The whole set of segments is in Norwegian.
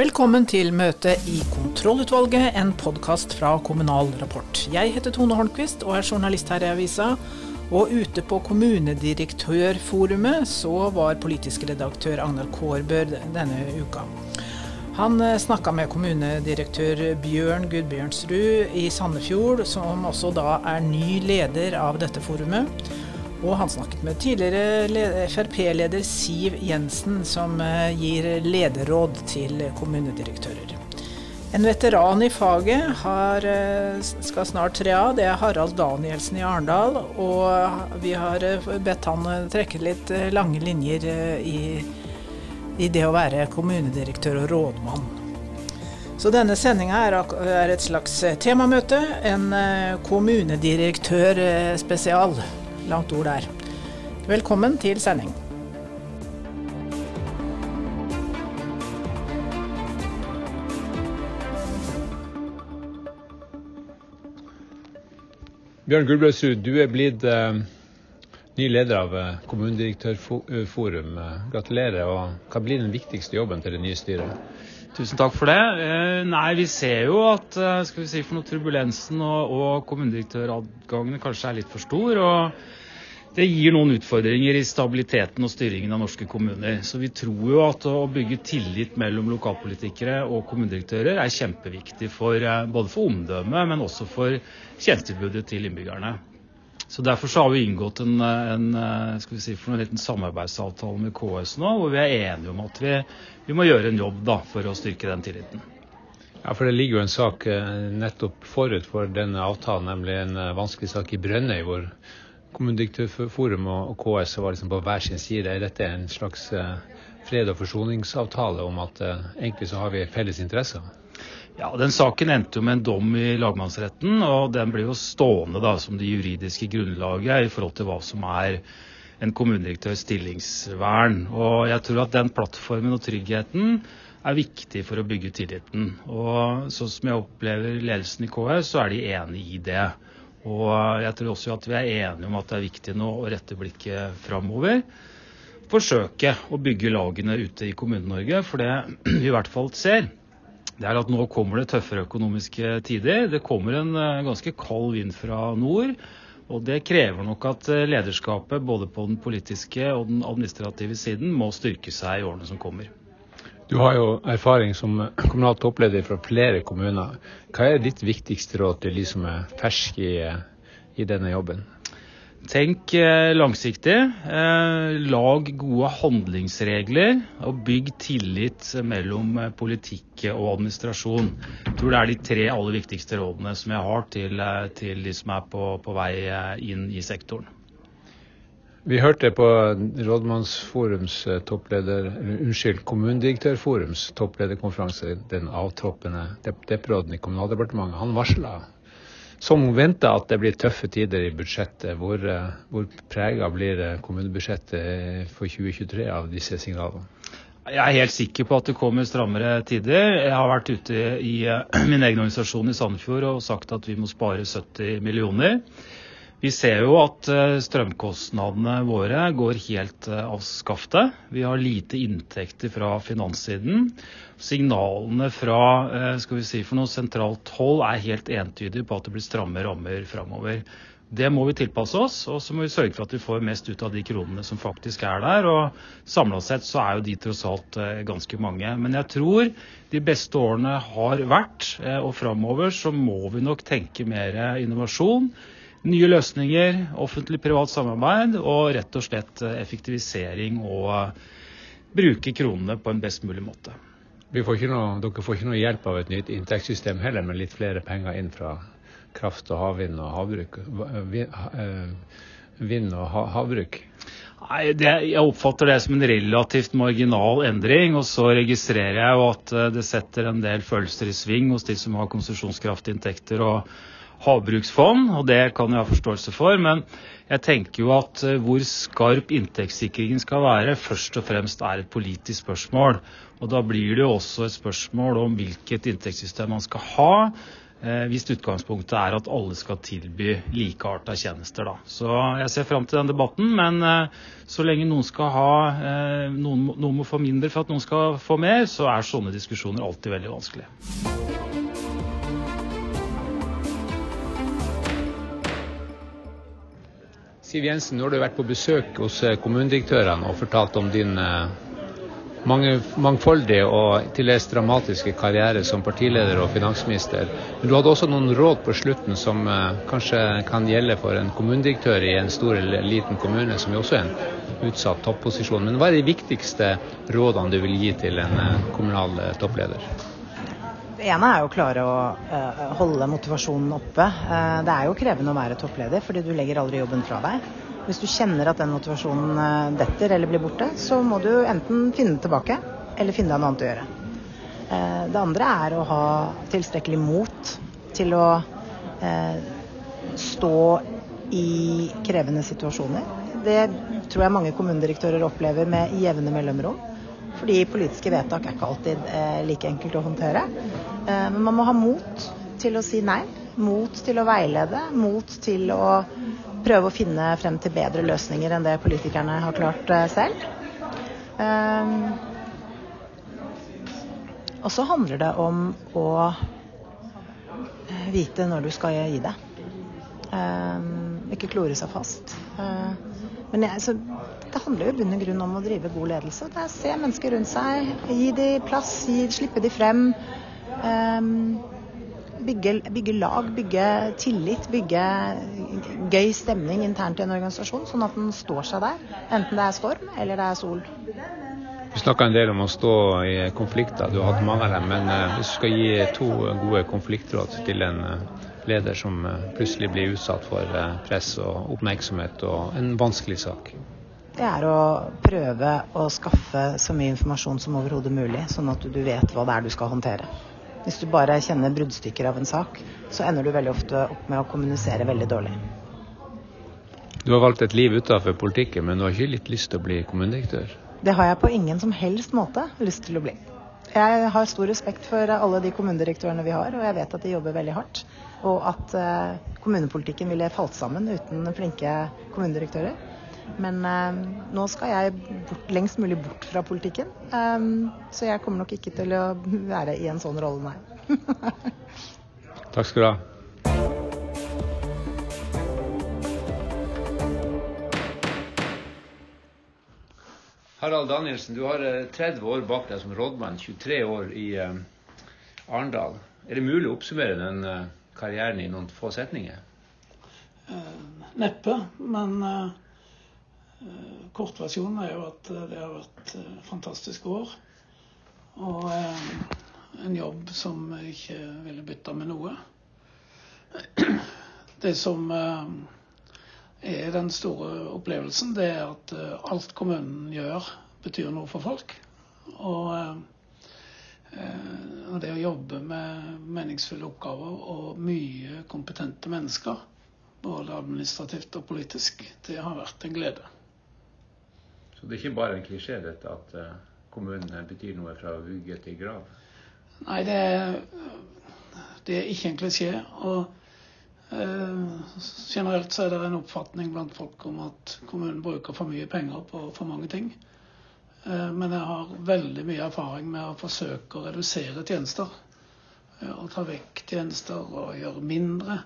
Velkommen til møte i Kontrollutvalget, en podkast fra Kommunal Rapport. Jeg heter Tone Holmquist og er journalist her i avisa. Og ute på kommunedirektørforumet så var politisk redaktør Agnar Kårbø denne uka. Han eh, snakka med kommunedirektør Bjørn Gudbjørnsrud i Sandefjord, som også da er ny leder av dette forumet. Og han snakket med tidligere Frp-leder Siv Jensen, som eh, gir lederråd til kommunedirektører. En veteran i faget har, eh, skal snart tre av. Det er Harald Danielsen i Arendal. Og vi har eh, bedt han trekke litt lange linjer i, i det å være kommunedirektør og rådmann. Så denne sendinga er, et slags temamøte. En kommunedirektør spesial langt ord der. Velkommen til sending. Bjørn Gulbrødsrud, du er blitt eh, ny leder av uh, Kommunedirektørforum. gratulerer. og Hva blir den viktigste jobben til det nye styret? Tusen takk for det. Eh, nei, Vi ser jo at skal vi si, for noe turbulensen og, og kommunedirektøradgangene kanskje er litt for stor. og det gir noen utfordringer i stabiliteten og styringen av norske kommuner. Så vi tror jo at å bygge tillit mellom lokalpolitikere og kommunedirektører er kjempeviktig for, eh, både for omdømmet, men også for tjenestetilbudet til innbyggerne. Så Derfor så har vi inngått en, en, eh, si, en liten samarbeidsavtale med KS nå, hvor vi er enige om at vi, vi må gjøre en jobb da, for å styrke den tilliten. Ja, for Det ligger jo en sak eh, nettopp forut for denne avtalen, nemlig en vanskelig sak i Brønnøy, hvor Kommunedirektørforum og KS var liksom på hver sin side. Dette Er en slags eh, fred- og forsoningsavtale om at eh, egentlig så har vi felles interesser? Ja, Den saken endte jo med en dom i lagmannsretten, og den blir jo stående da som det juridiske grunnlaget i forhold til hva som er en kommunedirektørs stillingsvern. Og jeg tror at den plattformen og tryggheten er viktig for å bygge tilliten. Og sånn som jeg opplever ledelsen i KS, så er de enig i det. Og jeg tror også at vi er enige om at det er viktig nå å rette blikket framover. Forsøke å bygge lagene ute i Kommune-Norge. For det vi i hvert fall ser, det er at nå kommer det tøffere økonomiske tider. Det kommer en eh, ganske kald vind fra nord. Og det krever nok at eh, lederskapet både på den politiske og den administrative siden må styrke seg i årene som kommer. Du har jo erfaring som kommunal toppleder fra flere kommuner. Hva er ditt viktigste råd til de som er ferske i, i denne jobben? Tenk eh, langsiktig. Eh, lag gode handlingsregler, og bygg tillit mellom eh, politikk og administrasjon. Jeg tror det er de tre aller viktigste rådene som jeg har til, til de som er på, på vei inn i sektoren. Vi hørte på Rådmannsforums eh, toppleder, unnskyld, Kommunedirektørforums topplederkonferanse den avtroppende deppråden i Kommunaldepartementet. Han varsla som venta at det blir tøffe tider i budsjettet. Hvor, eh, hvor prega blir eh, kommunebudsjettet for 2023 av disse signalene? Jeg er helt sikker på at det kommer strammere tider. Jeg har vært ute i min egen organisasjon i Sandefjord og sagt at vi må spare 70 millioner. Vi ser jo at eh, strømkostnadene våre går helt eh, av skaftet. Vi har lite inntekter fra finanssiden. Signalene fra eh, skal vi si, for noe sentralt hold er helt entydige på at det blir stramme rammer framover. Det må vi tilpasse oss, og så må vi sørge for at vi får mest ut av de kronene som faktisk er der. og Samla sett så er jo de tross alt ganske mange. Men jeg tror de beste årene har vært, og framover så må vi nok tenke mer innovasjon nye løsninger, offentlig-privat samarbeid og rett og slett eh, effektivisering og eh, bruke kronene på en best mulig måte. Får noe, dere får ikke noe hjelp av et nytt inntektssystem heller, med litt flere penger inn fra kraft og havvind og havbruk? Eh, vind og havbruk? Nei, det, Jeg oppfatter det som en relativt marginal endring. Og så registrerer jeg jo at det setter en del følelser i sving hos de som har konsesjonskraftinntekter og havbruksfond, og det kan jeg ha forståelse for. Men jeg tenker jo at eh, hvor skarp inntektssikringen skal være, først og fremst er et politisk spørsmål. Og da blir det jo også et spørsmål om hvilket inntektssystem man skal ha. Eh, hvis utgangspunktet er at alle skal tilby likearta tjenester. Da. Så jeg ser fram til den debatten, men eh, så lenge noen skal ha noen, noen må få mindre for at noen skal få mer, så er sånne diskusjoner alltid veldig vanskelig. Siv Jensen, nå har du vært på besøk hos kommunedirektørene og fortalt om din mange, mangfoldige og til dels dramatiske karriere som partileder og finansminister. Men du hadde også noen råd på slutten som eh, kanskje kan gjelde for en kommunedirektør i en stor eller liten kommune, som jo også er en utsatt topposisjon. Men hva er de viktigste rådene du vil gi til en eh, kommunal eh, toppleder? Det ene er jo å klare å uh, holde motivasjonen oppe. Uh, det er jo krevende å være toppleder, fordi du legger aldri jobben fra deg. Hvis du kjenner at den motivasjonen uh, detter eller blir borte, så må du enten finne det tilbake, eller finne deg noe annet å gjøre. Det andre er å ha tilstrekkelig mot til å stå i krevende situasjoner. Det tror jeg mange kommunedirektører opplever med jevne mellomrom. Fordi politiske vedtak er ikke alltid like enkelt å håndtere. Men man må ha mot til å si nei. Mot til å veilede. Mot til å prøve å finne frem til bedre løsninger enn det politikerne har klart eh, selv. Um, og så handler det om å eh, vite når du skal gi det. Um, ikke klore seg fast. Uh, men jeg, så, det handler jo i bunn og grunn om å drive god ledelse. Det er Se mennesker rundt seg, gi dem plass, gi, slippe dem frem. Um, bygge, bygge, lag, bygge tillit, bygge gøy stemning internt i en organisasjon, sånn at den står seg der. Enten det er storm eller det er sol. Du snakka en del om å stå i konflikter, du har hatt mange av dem. Men eh, hvis du skal gi to gode konfliktråd til en eh, leder som eh, plutselig blir utsatt for press og oppmerksomhet og en vanskelig sak? Det er å prøve å skaffe så mye informasjon som overhodet mulig, sånn at du vet hva det er du skal håndtere. Hvis du bare kjenner bruddstykker av en sak, så ender du veldig ofte opp med å kommunisere veldig dårlig. Du har valgt et liv utenfor politikken, men du har ikke litt lyst til å bli kommunedirektør? Det har jeg på ingen som helst måte lyst til å bli. Jeg har stor respekt for alle de kommunedirektørene vi har, og jeg vet at de jobber veldig hardt. Og at eh, kommunepolitikken ville falt sammen uten flinke kommunedirektører. Men eh, nå skal jeg bort, lengst mulig bort fra politikken. Um, så jeg kommer nok ikke til å være i en sånn rolle, nei. Takk skal du ha. Harald Danielsen, du har 30 eh, år bak deg som rådmann, 23 år i uh, Arendal. Er det mulig å oppsummere den uh, karrieren i noen få setninger? Neppe, men Eh, kortversjonen er jo at eh, det har vært eh, fantastiske år. Og en jobb som jeg ikke ville bytta med noe. Det som er den store opplevelsen, det er at alt kommunen gjør, betyr noe for folk. Og, det å jobbe med meningsfulle oppgaver og mye kompetente mennesker, både administrativt og politisk, det har vært en glede. Så det er ikke bare en klisjé dette at kommunene kommunen betyr noe fra vugge til grav? Nei, det er, det er ikke en klisjé. Og generelt så er det en oppfatning blant folk om at kommunen bruker for mye penger på for mange ting. Uh, men jeg har veldig mye erfaring med å forsøke å redusere tjenester. Å ta vekk tjenester og gjøre mindre.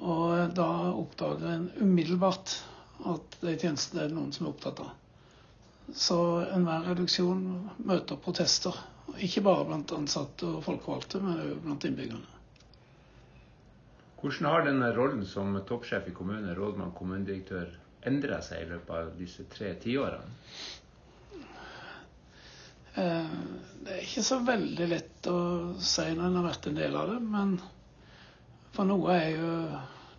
Og da oppdager en umiddelbart at de tjenestene er det noen som er opptatt av. Så enhver reduksjon møter protester. Ikke bare blant ansatte og folkevalgte, men også blant innbyggerne. Hvordan har denne rollen som toppsjef i kommune, rådmann, kommunedirektør endra seg i løpet av disse tre tiårene? Eh, det er ikke så veldig lett å si når en har vært en del av det. Men for noe er jo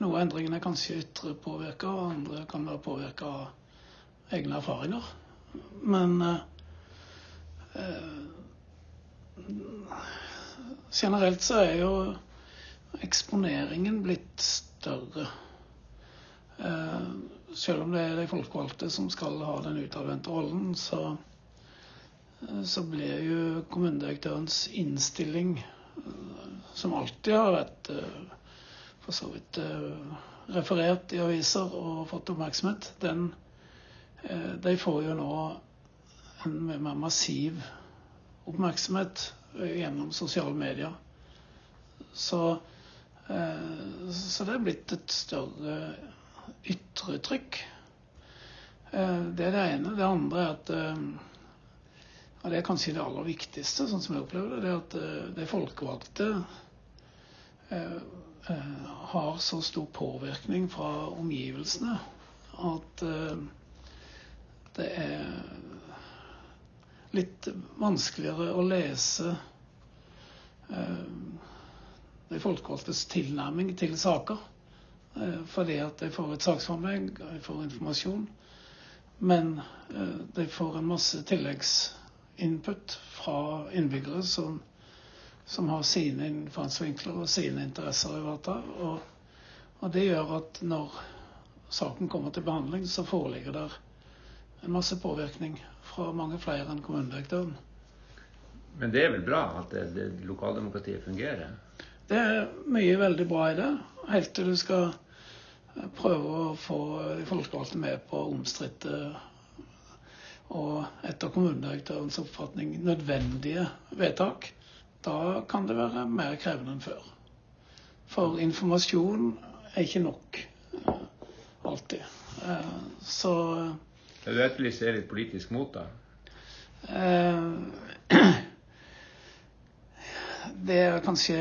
noe av endringene er kanskje ytre påvirka, og andre kan være påvirka av egne erfaringer. Men eh, eh, generelt så er jo eksponeringen blitt større. Eh, selv om det er de folkevalgte som skal ha den utadvendte rollen, så, eh, så blir jo kommunedirektørens innstilling, eh, som alltid har vært for så vidt referert i aviser og fått oppmerksomhet, den, de får jo nå en mer massiv oppmerksomhet gjennom sosiale medier. Så, så det er blitt et større ytre trykk. Det er det ene. Det andre er at og det er kanskje det aller viktigste, sånn som jeg opplever det, det er at eh, de folkevalgte eh, eh, har så stor påvirkning fra omgivelsene at eh, det er litt vanskeligere å lese eh, de folkevalgtes tilnærming til saker. Eh, fordi at de får et saksframlegg, de får informasjon. Men de får en masse tilleggsinput fra innbyggere som, som har sine innfallsvinkler og sine interesser å ivareta. Og, og, det gjør at når saken kommer til behandling, så foreligger der en masse påvirkning fra mange flere enn kommunedirektøren. Men det er vel bra at det, det lokaldemokratiet fungerer? Det er mye veldig bra i det, helt til du skal prøve å få de folkevalgte med på omstridte og etter kommunedirektørens oppfatning nødvendige vedtak, da kan det være mer krevende enn før. For informasjon er ikke nok uh, alltid. Uh, så Du etterlyser litt politisk mot, da? det er kanskje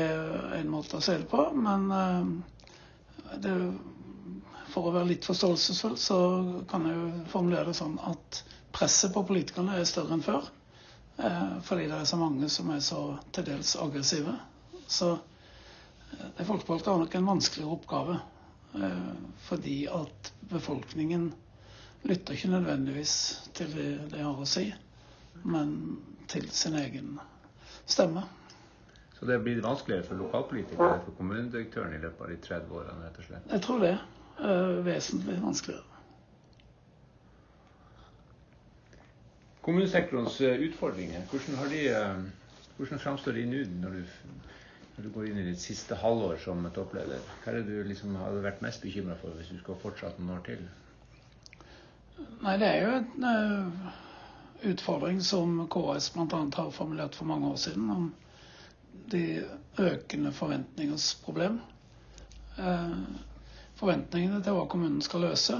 en måte å se det på, men det, for å være litt forståelsesfull, så kan jeg jo formulere det sånn at presset på politikerne er større enn før. Eh, fordi det er så mange som er så til dels aggressive. Så eh, de folkevalgte har nok en vanskeligere oppgave. Eh, fordi at befolkningen lytter ikke nødvendigvis til det de har å si, men til sin egen stemme. Så det blir vanskeligere for lokalpolitikere for kommunedirektøren i løpet av de 30 årene, rett og slett? Jeg tror det. Vesentlig vanskeligere. Kommunesektorens eh, utfordringer, hvordan, de, eh, hvordan framstår de nå når du, når du, går inn i ditt siste halvår som toppleder? Hva er det du liksom hadde vært mest bekymra for hvis du skulle fortsatt noen år til? Nei, det er jo en uh, utfordring som KS bl.a. har formulert for mange år siden, om de økende forventningers problem. Uh, forventningene til hva kommunen skal løse,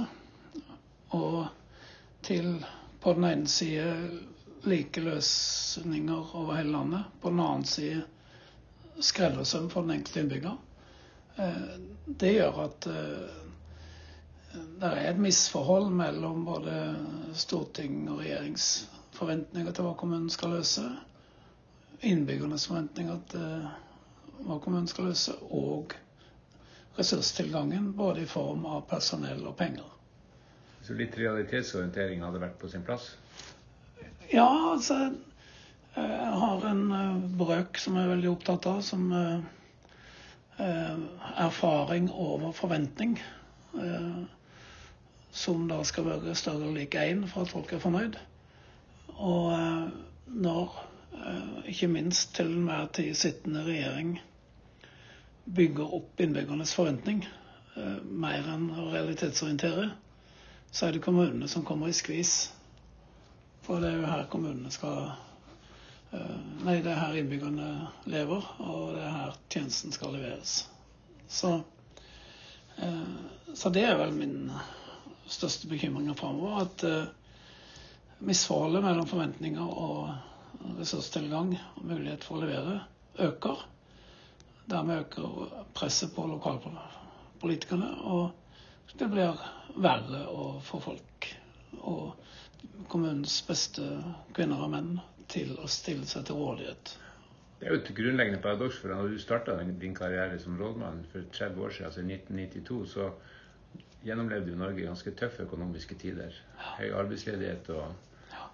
og til på den ene side like løsninger over hele landet. På den annen side skreddersøm for den enkelte innbygger. Eh, det gjør at eh, det er et misforhold mellom både storting og regjerings forventninger til hva kommunen skal løse, innbyggernes forventninger til hva kommunen skal løse, og ressurstilgangen, både i form av personell og penger. Så litt realitetsorientering hadde vært på sin plass? Ja, altså Jeg har en eh, brøk som jeg er veldig opptatt av, som eh, eh, erfaring over forventning. Som da skal være større lik én for at folk er fornøyd. Og når ikke minst til enhver tid sittende regjering bygger opp innbyggernes forventning mer enn å realitetsorientere, så er det kommunene som kommer i skvis. For det er jo her kommunene skal eh, Nei, det er her innbyggerne lever, og det er her tjenesten skal leveres. Så, eh, så det er vel min største bekymring framover. At eh, misforholdet mellom forventninger og ressurstilgang og mulighet for å levere øker. Dermed øker presset på lokalpolitikerne. og det blir verre få folk og kommunens beste kvinner og menn til å stille seg til rådighet. Det er jo et grunnleggende paradoks. for Da du starta din karriere som rådmann for 30 år siden, altså i 1992, så gjennomlevde jo Norge ganske tøffe økonomiske tider. Høy arbeidsledighet og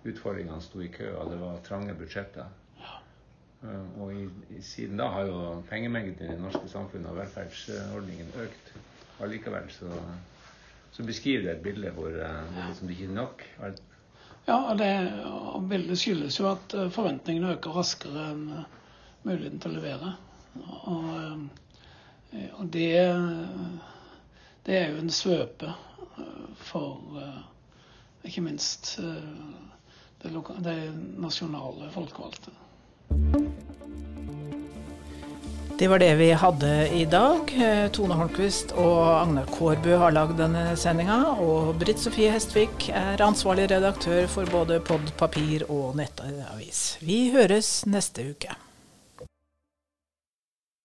utfordringene sto i kø, og det var trange budsjetter. Eh, og i, i, siden da har jo pengemengden i det norske samfunnet og velferdsordningen økt. Allikevel så, så beskriver det et bilde hvor eh, det liksom ikke er nok. Ja, og, det, bildet skyldes jo at eh, forventningene øker raskere enn muligheten til å levere. Og og det, det er jo en svøpe for ikke minst det, det nasjonale folkevalgte. Det var det vi hadde i dag. Tone Holmquist og Agnar Kårbø har lagd denne sendinga. Og Britt Sofie Hestvik er ansvarlig redaktør for både Pod Papir og nettavis. Vi høres neste uke.